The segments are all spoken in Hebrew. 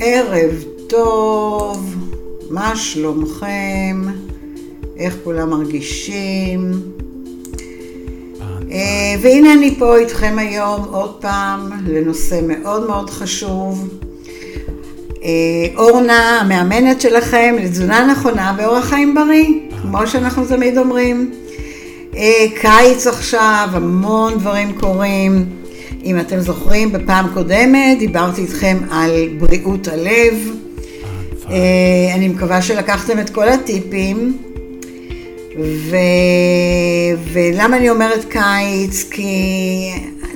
ערב טוב, מה שלומכם? איך כולם מרגישים? אה, והנה אני פה איתכם היום עוד פעם לנושא מאוד מאוד חשוב. אה, אורנה, המאמנת שלכם לתזונה נכונה ואורח חיים בריא, כמו שאנחנו תמיד אומרים. אה, קיץ עכשיו, המון דברים קורים. אם אתם זוכרים, בפעם קודמת דיברתי איתכם על בריאות הלב. אה, אני מקווה שלקחתם את כל הטיפים. ו... ולמה אני אומרת קיץ? כי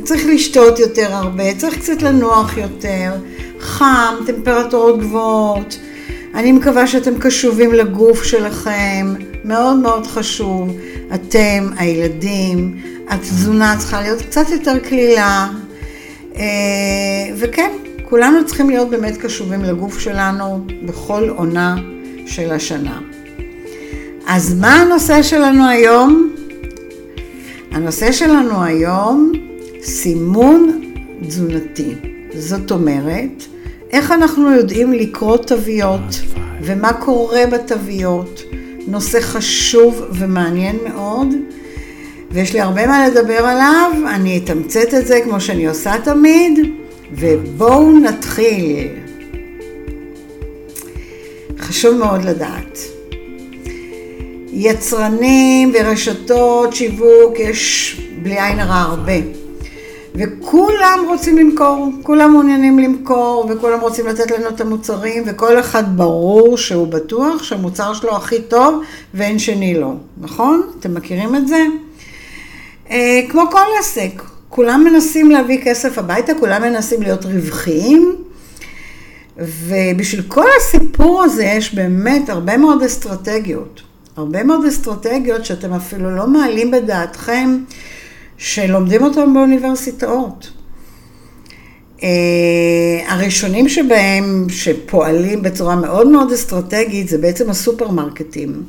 צריך לשתות יותר הרבה, צריך קצת לנוח יותר, חם, טמפרטורות גבוהות. אני מקווה שאתם קשובים לגוף שלכם, מאוד מאוד חשוב. אתם, הילדים, התזונה צריכה להיות קצת יותר קלילה. אה, וכן, כולנו צריכים להיות באמת קשובים לגוף שלנו בכל עונה של השנה. אז מה הנושא שלנו היום? הנושא שלנו היום, סימון תזונתי. זאת אומרת, איך אנחנו יודעים לקרוא תוויות ומה קורה בתוויות. נושא חשוב ומעניין מאוד, ויש לי הרבה מה לדבר עליו, אני אתמצת את זה כמו שאני עושה תמיד, ובואו נתחיל. חשוב מאוד לדעת. יצרנים ורשתות שיווק יש בלי עין הרע הרבה. וכולם רוצים למכור, כולם מעוניינים למכור, וכולם רוצים לתת לנו את המוצרים, וכל אחד ברור שהוא בטוח שהמוצר שלו הכי טוב ואין שני לו, נכון? אתם מכירים את זה? אה, כמו כל עסק, כולם מנסים להביא כסף הביתה, כולם מנסים להיות רווחיים, ובשביל כל הסיפור הזה יש באמת הרבה מאוד אסטרטגיות. הרבה מאוד אסטרטגיות שאתם אפילו לא מעלים בדעתכם שלומדים אותם באוניברסיטאות. Uh, הראשונים שבהם, שפועלים בצורה מאוד מאוד אסטרטגית, זה בעצם הסופרמרקטים.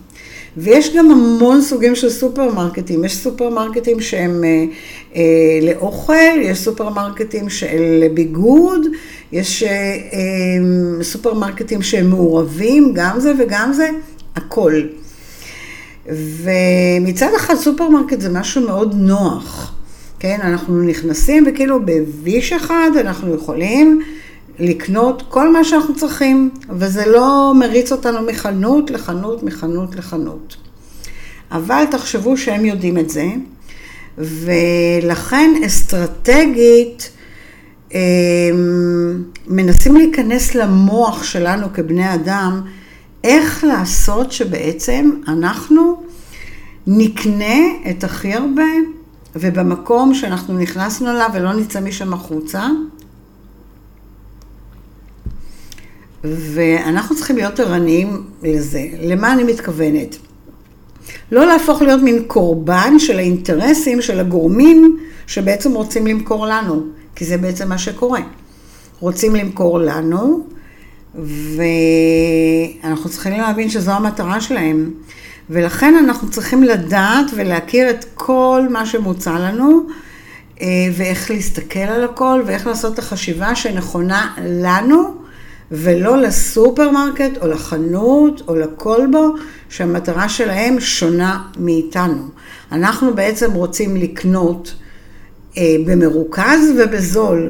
ויש גם המון סוגים של סופרמרקטים. יש סופרמרקטים שהם אה, אה, לאוכל, יש סופרמרקטים של ביגוד, יש אה, סופרמרקטים שהם מעורבים, גם זה וגם זה, הכל. ומצד אחד סופרמרקט זה משהו מאוד נוח, כן? אנחנו נכנסים וכאילו בוויש אחד אנחנו יכולים לקנות כל מה שאנחנו צריכים, וזה לא מריץ אותנו מחנות לחנות, מחנות לחנות. אבל תחשבו שהם יודעים את זה, ולכן אסטרטגית אמ, מנסים להיכנס למוח שלנו כבני אדם, איך לעשות שבעצם אנחנו נקנה את הכי הרבה, ובמקום שאנחנו נכנסנו אליו ולא נצא משם החוצה. ואנחנו צריכים להיות ערניים לזה. למה אני מתכוונת? לא להפוך להיות מין קורבן של האינטרסים של הגורמים שבעצם רוצים למכור לנו, כי זה בעצם מה שקורה. רוצים למכור לנו, ואנחנו צריכים להבין שזו המטרה שלהם. ולכן אנחנו צריכים לדעת ולהכיר את כל מה שמוצע לנו, אה, ואיך להסתכל על הכל, ואיך לעשות את החשיבה שנכונה לנו, ולא לסופרמרקט, או לחנות, או לכלבו, שהמטרה שלהם שונה מאיתנו. אנחנו בעצם רוצים לקנות אה, במרוכז ובזול.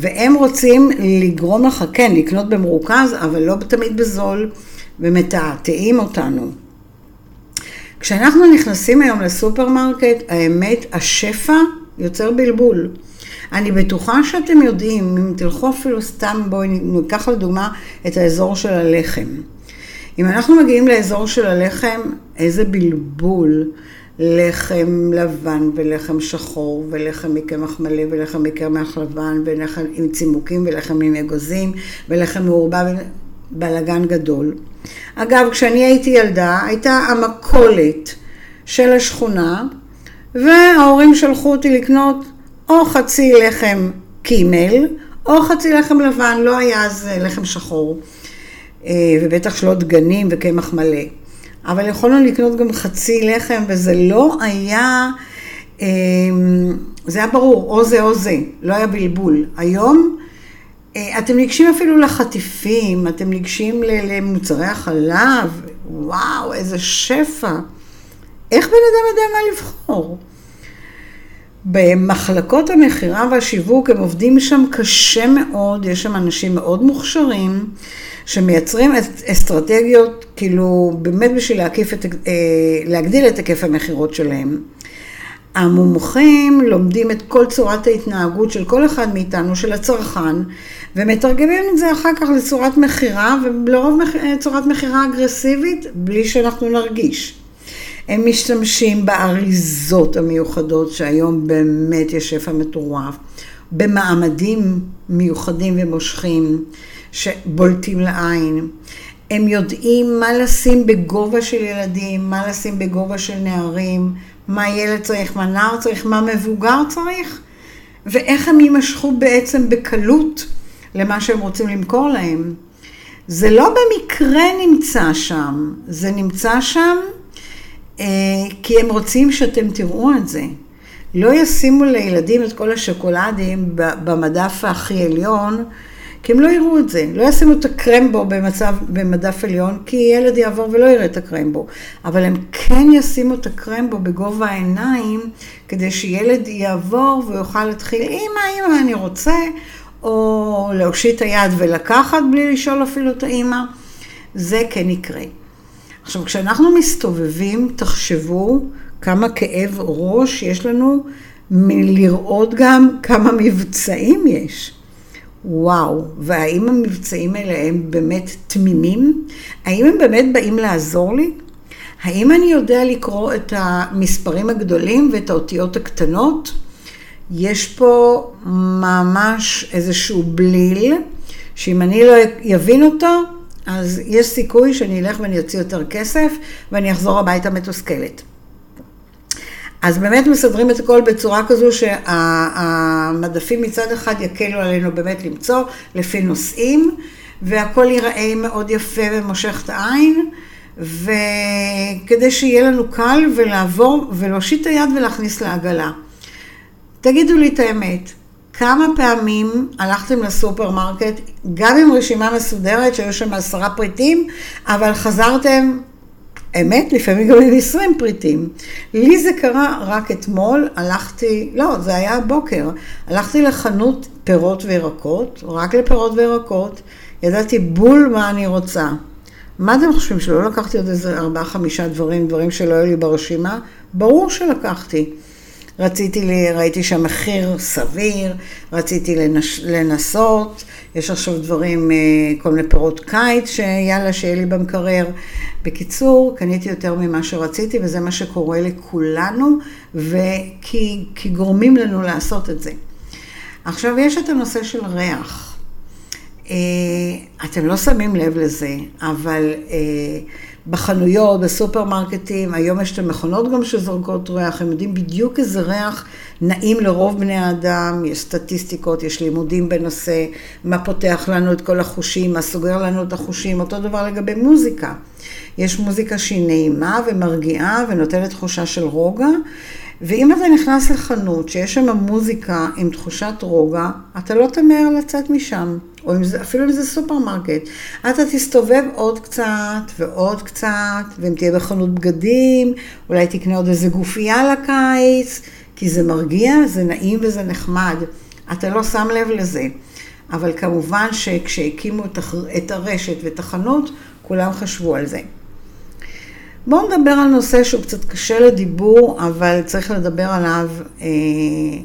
והם רוצים לגרום לך, כן, לקנות במרוכז, אבל לא תמיד בזול, ומתעתעים אותנו. כשאנחנו נכנסים היום לסופרמרקט, האמת, השפע יוצר בלבול. אני בטוחה שאתם יודעים, אם תלכו אפילו סתם, בואי ניקח לדוגמה את האזור של הלחם. אם אנחנו מגיעים לאזור של הלחם, איזה בלבול. לחם לבן ולחם שחור ולחם מקמח מלא ולחם מקמח לבן ולחם עם צימוקים ולחם עם אגוזים ולחם מעורבב, בלגן גדול. אגב, כשאני הייתי ילדה, הייתה המכולת של השכונה וההורים שלחו אותי לקנות או חצי לחם קימל או חצי לחם לבן, לא היה אז לחם שחור אה, ובטח שלא דגנים וקמח מלא. אבל יכולנו לקנות גם חצי לחם, וזה לא היה, אמ, זה היה ברור, או זה או זה, לא היה בלבול. היום אה, אתם ניגשים אפילו לחטיפים, אתם ניגשים למוצרי החלב, וואו, איזה שפע. איך בן אדם יודע מה לבחור? במחלקות המכירה והשיווק הם עובדים שם קשה מאוד, יש שם אנשים מאוד מוכשרים, שמייצרים אסטרטגיות, כאילו, באמת בשביל להקיף את, אה, להגדיל את היקף המכירות שלהם. המומחים לומדים את כל צורת ההתנהגות של כל אחד מאיתנו, של הצרכן, ומתרגמים את זה אחר כך לצורת מכירה, ולרוב צורת מכירה אגרסיבית, בלי שאנחנו נרגיש. הם משתמשים באריזות המיוחדות, שהיום באמת יש שפע מטורף, במעמדים מיוחדים ומושכים, שבולטים לעין. הם יודעים מה לשים בגובה של ילדים, מה לשים בגובה של נערים, מה ילד צריך, מה נער צריך, מה מבוגר צריך, ואיך הם יימשכו בעצם בקלות למה שהם רוצים למכור להם. זה לא במקרה נמצא שם, זה נמצא שם אה, כי הם רוצים שאתם תראו את זה. לא ישימו לילדים את כל השוקולדים במדף הכי עליון, כי הם לא יראו את זה. לא ישימו את הקרמבו במצב, במדף עליון, כי ילד יעבור ולא יראה את הקרמבו. אבל הם כן ישימו את הקרמבו בגובה העיניים, כדי שילד יעבור ויוכל להתחיל, אמא, אמא, אני רוצה, או להושיט היד ולקחת בלי לשאול אפילו את האמא. זה כן יקרה. עכשיו, כשאנחנו מסתובבים, תחשבו כמה כאב ראש יש לנו מלראות גם כמה מבצעים יש. וואו, והאם המבצעים האלה הם באמת תמימים? האם הם באמת באים לעזור לי? האם אני יודע לקרוא את המספרים הגדולים ואת האותיות הקטנות? יש פה ממש איזשהו בליל, שאם אני לא אבין אותו, אז יש סיכוי שאני אלך ואני אוציא יותר כסף ואני אחזור הביתה מתוסכלת. אז באמת מסדרים את הכל בצורה כזו שהמדפים מצד אחד יקלו עלינו באמת למצוא לפי נושאים, והכל ייראה מאוד יפה ומושך את העין, וכדי שיהיה לנו קל ולעבור ולהושיט את היד ולהכניס לעגלה. תגידו לי את האמת, כמה פעמים הלכתם לסופרמרקט, גם עם רשימה מסודרת שהיו שם עשרה פריטים, אבל חזרתם, אמת, לפעמים גם עם עשרים פריטים. לי זה קרה רק אתמול, הלכתי, לא, זה היה הבוקר, הלכתי לחנות פירות וירקות, רק לפירות וירקות, ידעתי בול מה אני רוצה. מה אתם חושבים, שלא לקחתי עוד איזה ארבעה, חמישה דברים, דברים שלא היו לי ברשימה? ברור שלקחתי. רציתי, לי, ראיתי שהמחיר סביר, רציתי לנש, לנסות, יש עכשיו דברים, אה, כל מיני פירות קיץ, שיאללה, שיהיה לי במקרר. בקיצור, קניתי יותר ממה שרציתי, וזה מה שקורה לכולנו, וכי כי גורמים לנו לעשות את זה. עכשיו, יש את הנושא של ריח. אה, אתם לא שמים לב לזה, אבל אה, בחנויות, בסופרמרקטים, היום יש את המכונות גם שזורקות ריח, הם יודעים בדיוק איזה ריח נעים לרוב בני האדם, יש סטטיסטיקות, יש לימודים בנושא, מה פותח לנו את כל החושים, מה סוגר לנו את החושים, אותו דבר לגבי מוזיקה. יש מוזיקה שהיא נעימה ומרגיעה ונותנת תחושה של רוגע, ואם אתה נכנס לחנות שיש שם מוזיקה עם תחושת רוגע, אתה לא תמהר לצאת משם, או אם זה, אפילו אם זה סופרמרקט. אתה תסתובב עוד קצת ועוד קצת, ואם תהיה בחנות בגדים, אולי תקנה עוד איזה גופייה לקיץ, כי זה מרגיע, זה נעים וזה נחמד. אתה לא שם לב לזה. אבל כמובן שכשהקימו את הרשת ואת החנות, כולם חשבו על זה. בואו נדבר על נושא שהוא קצת קשה לדיבור, אבל צריך לדבר עליו, אה,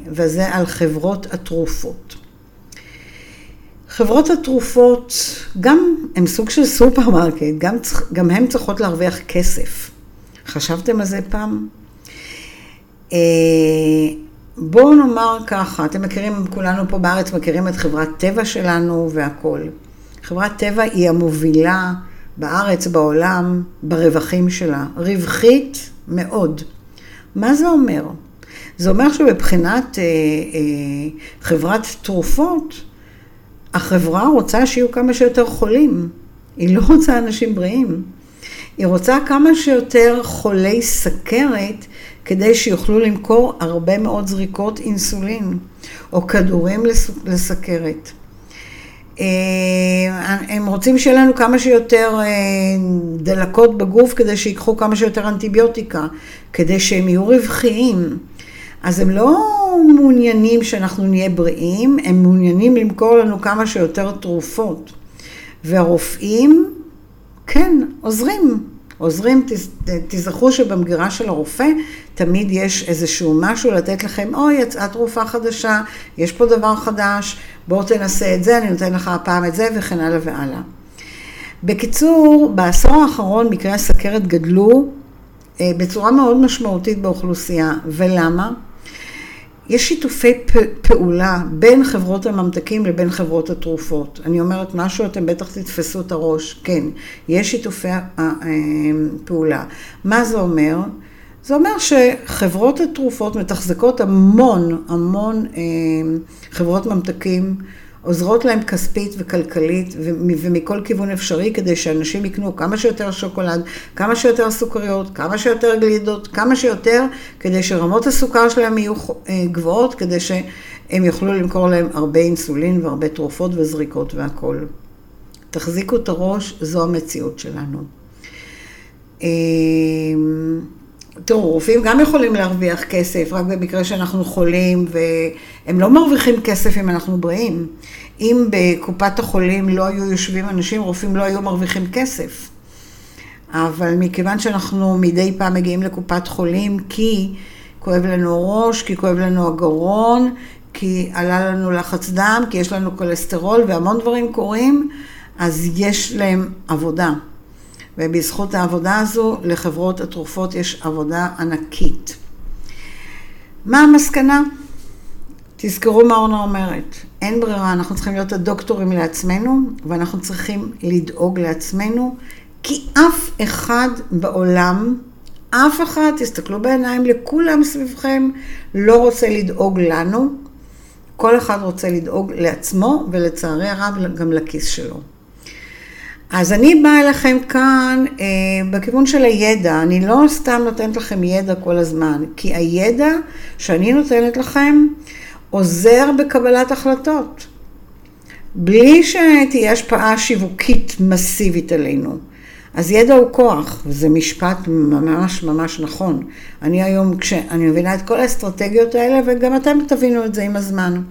וזה על חברות התרופות. חברות התרופות, גם הם סוג של סופרמרקט, גם, גם הן צריכות להרוויח כסף. חשבתם על זה פעם? אה, בואו נאמר ככה, אתם מכירים, כולנו פה בארץ מכירים את חברת טבע שלנו והכול. חברת טבע היא המובילה בארץ, בעולם, ברווחים שלה. רווחית מאוד. מה זה אומר? זה אומר שבבחינת אה, אה, חברת תרופות, החברה רוצה שיהיו כמה שיותר חולים. היא לא רוצה אנשים בריאים. היא רוצה כמה שיותר חולי סכרת כדי שיוכלו למכור הרבה מאוד זריקות אינסולין או כדורים לסכרת. הם רוצים שיהיה לנו כמה שיותר דלקות בגוף כדי שיקחו כמה שיותר אנטיביוטיקה, כדי שהם יהיו רווחיים. אז הם לא מעוניינים שאנחנו נהיה בריאים, הם מעוניינים למכור לנו כמה שיותר תרופות. והרופאים, כן, עוזרים. עוזרים, תזכרו שבמגירה של הרופא תמיד יש איזשהו משהו לתת לכם, אוי, יצאה תרופה חדשה, יש פה דבר חדש, בואו תנסה את זה, אני נותן לך הפעם את זה, וכן הלאה והלאה. בקיצור, בעשור האחרון מקרי הסכרת גדלו אה, בצורה מאוד משמעותית באוכלוסייה, ולמה? יש שיתופי פעולה בין חברות הממתקים לבין חברות התרופות. אני אומרת משהו, אתם בטח תתפסו את הראש. כן, יש שיתופי אה, אה, פעולה. מה זה אומר? זה אומר שחברות התרופות מתחזקות המון, המון אה, חברות ממתקים. עוזרות להם כספית וכלכלית ומכל כיוון אפשרי כדי שאנשים יקנו כמה שיותר שוקולד, כמה שיותר סוכריות, כמה שיותר גלידות, כמה שיותר, כדי שרמות הסוכר שלהם יהיו אה, גבוהות, כדי שהם יוכלו למכור להם הרבה אינסולין והרבה תרופות וזריקות והכול. תחזיקו את הראש, זו המציאות שלנו. תראו, רופאים גם יכולים להרוויח כסף, רק במקרה שאנחנו חולים, והם לא מרוויחים כסף אם אנחנו בריאים. אם בקופת החולים לא היו יושבים אנשים, רופאים לא היו מרוויחים כסף. אבל מכיוון שאנחנו מדי פעם מגיעים לקופת חולים, כי כואב לנו ראש, כי כואב לנו הגרון, כי עלה לנו לחץ דם, כי יש לנו כולסטרול והמון דברים קורים, אז יש להם עבודה. ובזכות העבודה הזו לחברות התרופות יש עבודה ענקית. מה המסקנה? תזכרו מה אורנה אומרת, אין ברירה, אנחנו צריכים להיות הדוקטורים לעצמנו, ואנחנו צריכים לדאוג לעצמנו, כי אף אחד בעולם, אף אחד, תסתכלו בעיניים לכולם סביבכם, לא רוצה לדאוג לנו, כל אחד רוצה לדאוג לעצמו, ולצערי הרב גם לכיס שלו. אז אני באה אליכם כאן אה, בכיוון של הידע, אני לא סתם נותנת לכם ידע כל הזמן, כי הידע שאני נותנת לכם עוזר בקבלת החלטות, בלי שתהיה השפעה שיווקית מסיבית עלינו. אז ידע הוא כוח, וזה משפט ממש ממש נכון. אני היום, כשאני מבינה את כל האסטרטגיות האלה, וגם אתם תבינו את זה עם הזמן.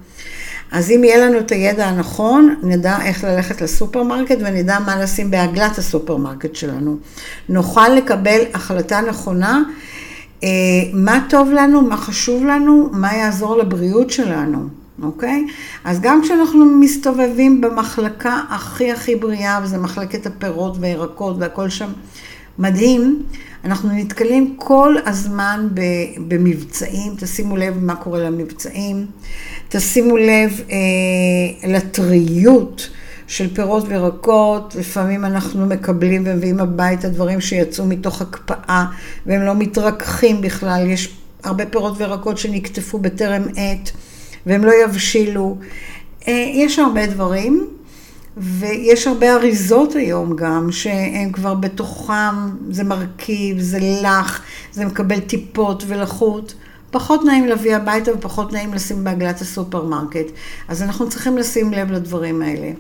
אז אם יהיה לנו את הידע הנכון, נדע איך ללכת לסופרמרקט ונדע מה לשים בעגלת הסופרמרקט שלנו. נוכל לקבל החלטה נכונה, אה, מה טוב לנו, מה חשוב לנו, מה יעזור לבריאות שלנו, אוקיי? אז גם כשאנחנו מסתובבים במחלקה הכי הכי בריאה, וזה מחלקת הפירות והירקות והכל שם מדהים, אנחנו נתקלים כל הזמן במבצעים, תשימו לב מה קורה למבצעים. תשימו לב אה, לטריות של פירות וירקות, לפעמים אנחנו מקבלים ומביאים הביתה דברים שיצאו מתוך הקפאה והם לא מתרככים בכלל, יש הרבה פירות וירקות שנקטפו בטרם עת והם לא יבשילו. אה, יש הרבה דברים. ויש הרבה אריזות היום גם, שהם כבר בתוכם, זה מרכיב, זה לח, זה מקבל טיפות ולחות. פחות נעים להביא הביתה ופחות נעים לשים בעגלת הסופרמרקט. אז אנחנו צריכים לשים לב לדברים האלה.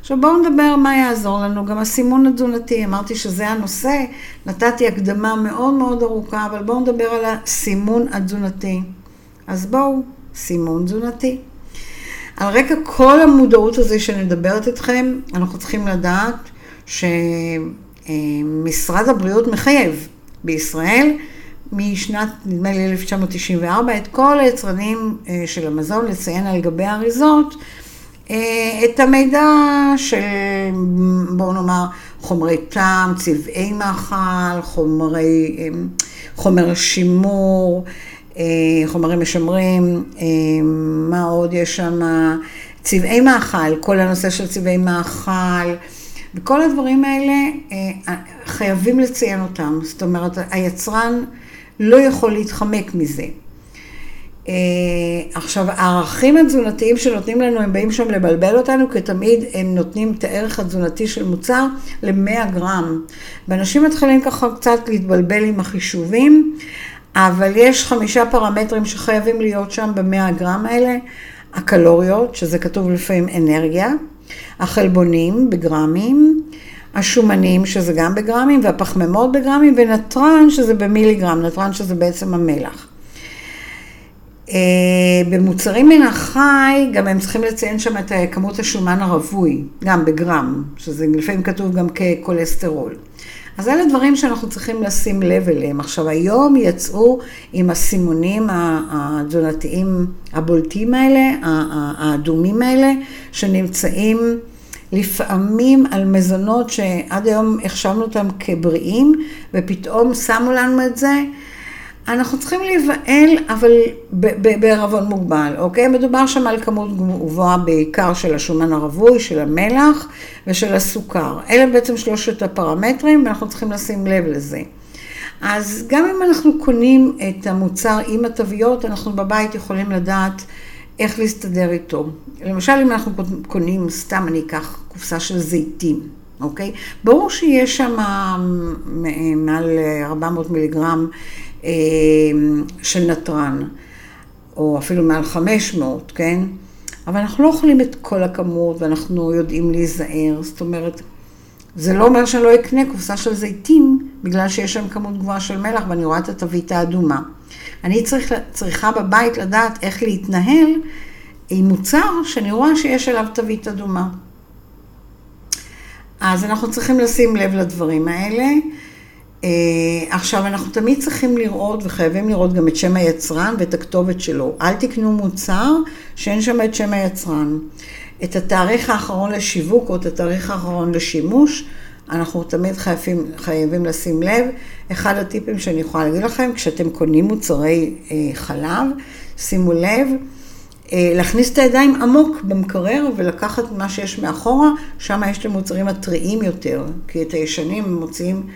עכשיו בואו נדבר מה יעזור לנו, גם הסימון התזונתי, אמרתי שזה הנושא, נתתי הקדמה מאוד מאוד ארוכה, אבל בואו נדבר על הסימון התזונתי. אז בואו, סימון תזונתי. על רקע כל המודעות הזו שאני מדברת איתכם, אנחנו צריכים לדעת שמשרד הבריאות מחייב בישראל משנת, נדמה לי 1994, את כל היצרנים אה, של המזון לציין על גבי האריזות אה, את המידע של, בואו נאמר, חומרי טעם, צבעי מאכל, חומרי, אה, חומר שימור, חומרים משמרים, מה עוד יש שם? צבעי מאכל, כל הנושא של צבעי מאכל. וכל הדברים האלה חייבים לציין אותם. זאת אומרת, היצרן לא יכול להתחמק מזה. עכשיו, הערכים התזונתיים שנותנים לנו, הם באים שם לבלבל אותנו, כי תמיד הם נותנים את הערך התזונתי של מוצר ל-100 גרם. ואנשים מתחילים ככה קצת להתבלבל עם החישובים, אבל יש חמישה פרמטרים שחייבים להיות שם ב-100 גרם האלה. הקלוריות, שזה כתוב לפעמים אנרגיה, החלבונים בגרמים, השומנים שזה גם בגרמים, והפחמימות בגרמים, ונתרן שזה במיליגרם, נתרן שזה בעצם המלח. אה, במוצרים מן החי, גם הם צריכים לציין שם את כמות השומן הרווי, גם בגרם, שזה לפעמים כתוב גם ככולסטרול. אז אלה דברים שאנחנו צריכים לשים לב אליהם. עכשיו, היום יצאו עם הסימונים התזונתיים הבולטים האלה, האדומים האלה, שנמצאים לפעמים על מזונות שעד היום החשבנו אותם כבריאים, ופתאום שמו לנו את זה. אנחנו צריכים להיבהל, אבל בערבון מוגבל, אוקיי? מדובר שם על כמות גבוהה בעיקר של השומן הרווי, של המלח ושל הסוכר. אלה בעצם שלושת הפרמטרים, ואנחנו צריכים לשים לב לזה. אז גם אם אנחנו קונים את המוצר עם התוויות, אנחנו בבית יכולים לדעת איך להסתדר איתו. למשל, אם אנחנו קונים, סתם אני אקח קופסה של זיתים, אוקיי? ברור שיש שם מעל 400 מיליגרם אה, של נתרן, או אפילו מעל 500, כן? אבל אנחנו לא אוכלים את כל הכמות ואנחנו יודעים להיזהר, זאת אומרת, זה לא אומר שאני לא אקנה קופסה של זיתים, בגלל שיש שם כמות גבוהה של מלח ואני רואה את התווית האדומה. אני צריך, צריכה בבית לדעת איך להתנהל עם מוצר שאני רואה שיש עליו תווית אדומה. אז אנחנו צריכים לשים לב לדברים האלה. אה, עכשיו, אנחנו תמיד צריכים לראות וחייבים לראות גם את שם היצרן ואת הכתובת שלו. אל תקנו מוצר שאין שם את שם היצרן. את התאריך האחרון לשיווק או את התאריך האחרון לשימוש, אנחנו תמיד חייבים, חייבים לשים לב. אחד הטיפים שאני יכולה להגיד לכם, כשאתם קונים מוצרי אה, חלב, שימו לב, אה, להכניס את הידיים עמוק במקרר ולקחת מה שיש מאחורה, שם יש את המוצרים הטריים יותר, כי את הישנים מוציאים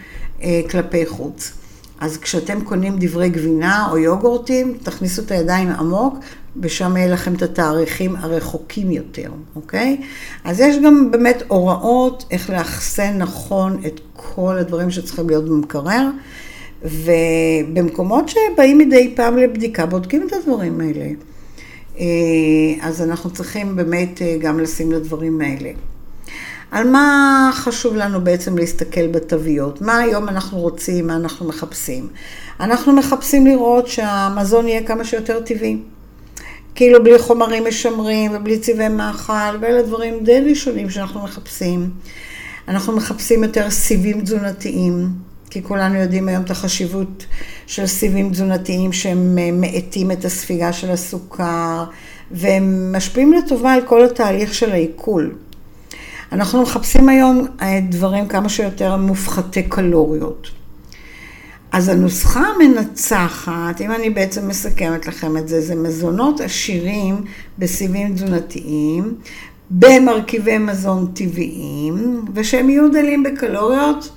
כלפי חוץ. אז כשאתם קונים דברי גבינה או יוגורטים, תכניסו את הידיים עמוק, ושם יהיה לכם את התאריכים הרחוקים יותר, אוקיי? אז יש גם באמת הוראות איך לאחסן נכון את כל הדברים שצריכים להיות במקרר, ובמקומות שבאים מדי פעם לבדיקה, בודקים את הדברים האלה. אה, אז אנחנו צריכים באמת אה, גם לשים לדברים האלה. על מה חשוב לנו בעצם להסתכל בתוויות? מה היום אנחנו רוצים, מה אנחנו מחפשים? אנחנו מחפשים לראות שהמזון יהיה כמה שיותר טבעי. כאילו בלי חומרים משמרים ובלי צבעי מאכל, ואלה דברים די ראשונים שאנחנו מחפשים. אנחנו מחפשים יותר סיבים תזונתיים, כי כולנו יודעים היום את החשיבות של סיבים תזונתיים שהם מאטים את הספיגה של הסוכר, והם משפיעים לטובה על כל התהליך של העיכול. אנחנו מחפשים היום אה, דברים כמה שיותר מופחתי קלוריות. אז הנוסחה המנצחת, אם אני בעצם מסכמת לכם את זה, זה מזונות עשירים בסיבים תזונתיים, במרכיבי מזון טבעיים, ושהם יהיו דלים בקלוריות,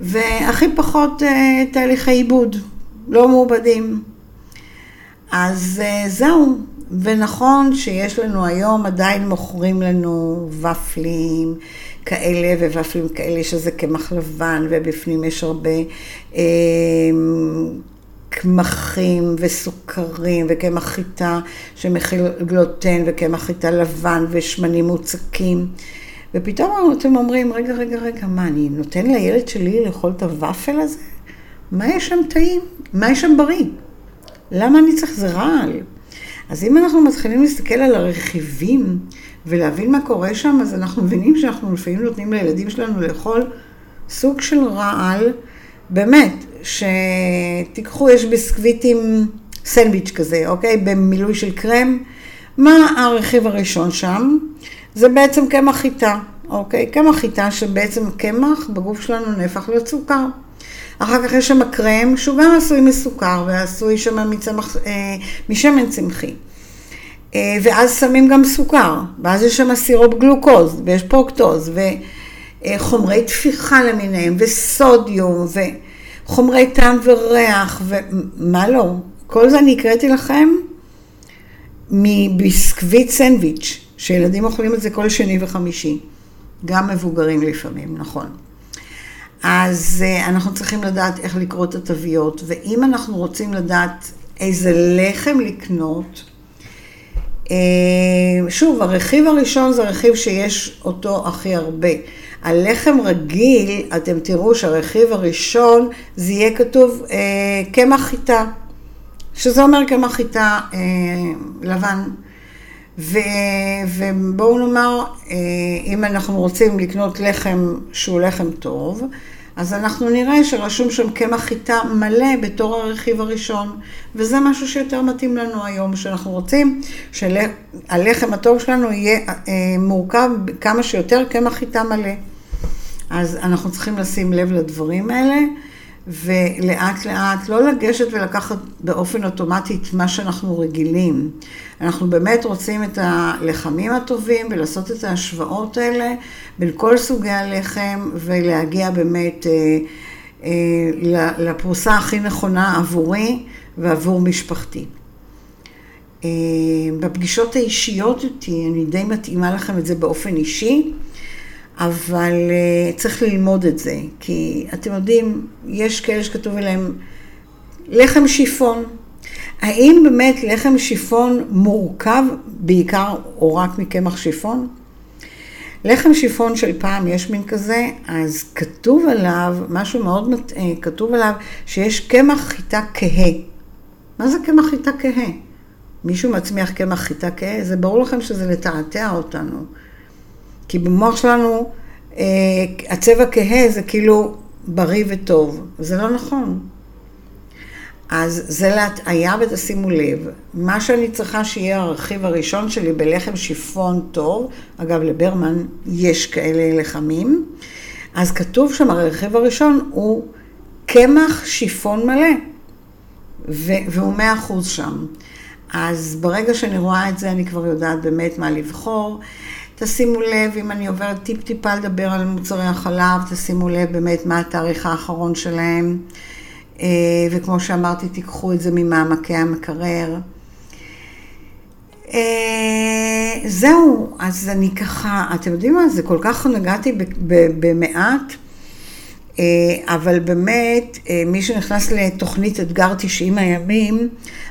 והכי פחות אה, תהליכי עיבוד, לא מעובדים. אז אה, זהו, ונכון שיש לנו היום, עדיין מוכרים לנו ופלים כאלה וופלים כאלה שזה קמח לבן ובפנים יש הרבה אה, קמחים וסוכרים וקמח חיטה שמכיל גלוטן וקמח חיטה לבן ושמנים מוצקים. ופתאום אתם אומרים, רגע, רגע, רגע, מה, אני נותן לילד שלי לאכול את הוואפל הזה? מה יש שם טעים? מה יש שם בריא? למה אני צריך? זה רעל. אז אם אנחנו מתחילים להסתכל על הרכיבים ולהבין מה קורה שם, אז אנחנו מבינים שאנחנו לפעמים נותנים לילדים שלנו לאכול סוג של רעל, באמת, שתיקחו, יש ביסקוויטים, סנדוויץ' כזה, אוקיי? במילוי של קרם. מה הרכיב הראשון שם? זה בעצם קמח חיטה, אוקיי? קמח חיטה שבעצם קמח בגוף שלנו נהפך להיות סוכר. אחר כך יש שם קרם שהוא גם עשוי מסוכר ועשוי שם מצמח, אה, משמן צמחי. אה, ואז שמים גם סוכר, ואז יש שם סירופ גלוקוז, ויש פרוקטוז, וחומרי תפיחה למיניהם, ו sodium, וחומרי טעם וריח, ומה לא. כל זה אני הקראתי לכם מביסקוויט סנדוויץ', שילדים אוכלים את זה כל שני וחמישי. גם מבוגרים לפעמים, נכון. אז אה, אנחנו צריכים לדעת איך לקרוא את התוויות, ואם אנחנו רוצים לדעת איזה לחם לקנות, שוב, הרכיב הראשון זה הרכיב שיש אותו הכי הרבה. על לחם רגיל, אתם תראו שהרכיב הראשון, זה יהיה כתוב קמח חיטה, שזה אומר קמח חיטה לבן. ו, ובואו נאמר, אם אנחנו רוצים לקנות לחם שהוא לחם טוב, אז אנחנו נראה שרשום שם קמח חיטה מלא בתור הרכיב הראשון, וזה משהו שיותר מתאים לנו היום, שאנחנו רוצים שהלחם הטוב שלנו יהיה מורכב כמה שיותר קמח חיטה מלא. אז אנחנו צריכים לשים לב לדברים האלה, ולאט לאט לא לגשת ולקחת באופן אוטומטי את מה שאנחנו רגילים. אנחנו באמת רוצים את הלחמים הטובים ולעשות את ההשוואות האלה בין כל סוגי הלחם ולהגיע באמת אה, אה, לפרוסה הכי נכונה עבורי ועבור משפחתי. אה, בפגישות האישיות איתי, אני די מתאימה לכם את זה באופן אישי. אבל uh, צריך ללמוד את זה, כי אתם יודעים, יש כאלה שכתוב עליהם לחם שיפון. האם באמת לחם שיפון מורכב בעיקר או רק מקמח שיפון? לחם שיפון של פעם, יש מין כזה, אז כתוב עליו, משהו מאוד מטעה, כתוב עליו שיש קמח חיטה כהה. מה זה קמח חיטה כהה? מישהו מצמיח קמח חיטה כהה? זה ברור לכם שזה לתעתע אותנו. כי במוח שלנו אה, הצבע כהה זה כאילו בריא וטוב. זה לא נכון. אז זה להטעיה ותשימו לב, מה שאני צריכה שיהיה הרכיב הראשון שלי בלחם שיפון טוב, אגב לברמן יש כאלה לחמים, אז כתוב שם הרכיב הראשון הוא קמח שיפון מלא, והוא מאה אחוז שם. אז ברגע שאני רואה את זה אני כבר יודעת באמת מה לבחור. תשימו לב, אם אני עוברת טיפ-טיפה לדבר על מוצרי החלב, תשימו לב באמת מה התאריך האחרון שלהם. אה, וכמו שאמרתי, תיקחו את זה ממעמקי המקרר. אה, זהו, אז אני ככה, אתם יודעים מה, זה כל כך נגעתי במעט, אה, אבל באמת, מי שנכנס לתוכנית אתגר 90 הימים,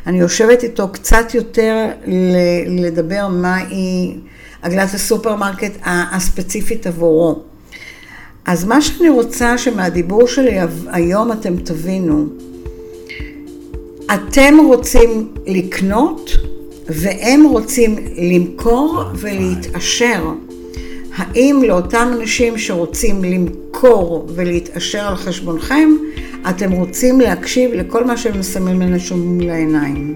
אני יושבת איתו קצת יותר לדבר מה היא... עגלת הסופרמרקט הספציפית עבורו. אז מה שאני רוצה שמהדיבור שלי היום אתם תבינו, אתם רוצים לקנות והם רוצים למכור ולהתעשר. האם לאותם אנשים שרוצים למכור ולהתעשר על חשבונכם, אתם רוצים להקשיב לכל מה שהם מסמלים לנו מול העיניים?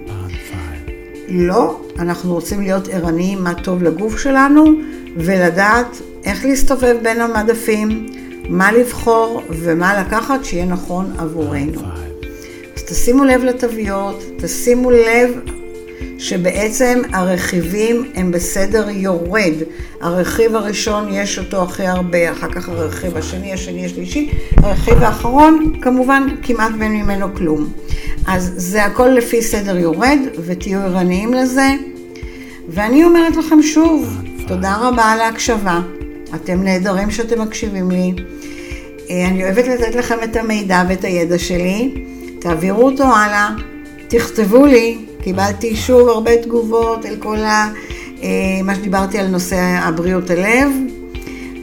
לא, אנחנו רוצים להיות ערניים מה טוב לגוף שלנו ולדעת איך להסתובב בין המדפים, מה לבחור ומה לקחת שיהיה נכון עבורנו. אז תשימו לב לתוויות, תשימו לב שבעצם הרכיבים הם בסדר יורד. הרכיב הראשון יש אותו הכי הרבה, אחר כך הרכיב השני, השני, השלישי. הרכיב האחרון, כמובן, כמעט ואין ממנו כלום. אז זה הכל לפי סדר יורד, ותהיו ערניים לזה. ואני אומרת לכם שוב, תודה רבה על ההקשבה. אתם נהדרים שאתם מקשיבים לי. אה, אני אוהבת לתת לכם את המידע ואת הידע שלי. תעבירו אותו הלאה, תכתבו לי. קיבלתי שוב הרבה תגובות על כל ה... אה, מה שדיברתי על נושא הבריאות הלב,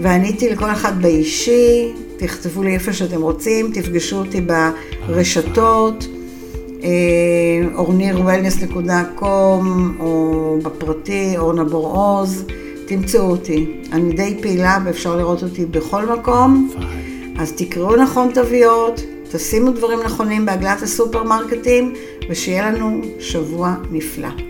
ועניתי לכל אחד באישי, תכתבו לי איפה שאתם רוצים, תפגשו אותי ברשתות. ornirwellness.com או בפרטי, אורנה בור-עוז, תמצאו אותי. אני די פעילה ואפשר לראות אותי בכל מקום, אז תקראו נכון תוויות, תשימו דברים נכונים בעגלת הסופרמרקטים, ושיהיה לנו שבוע נפלא.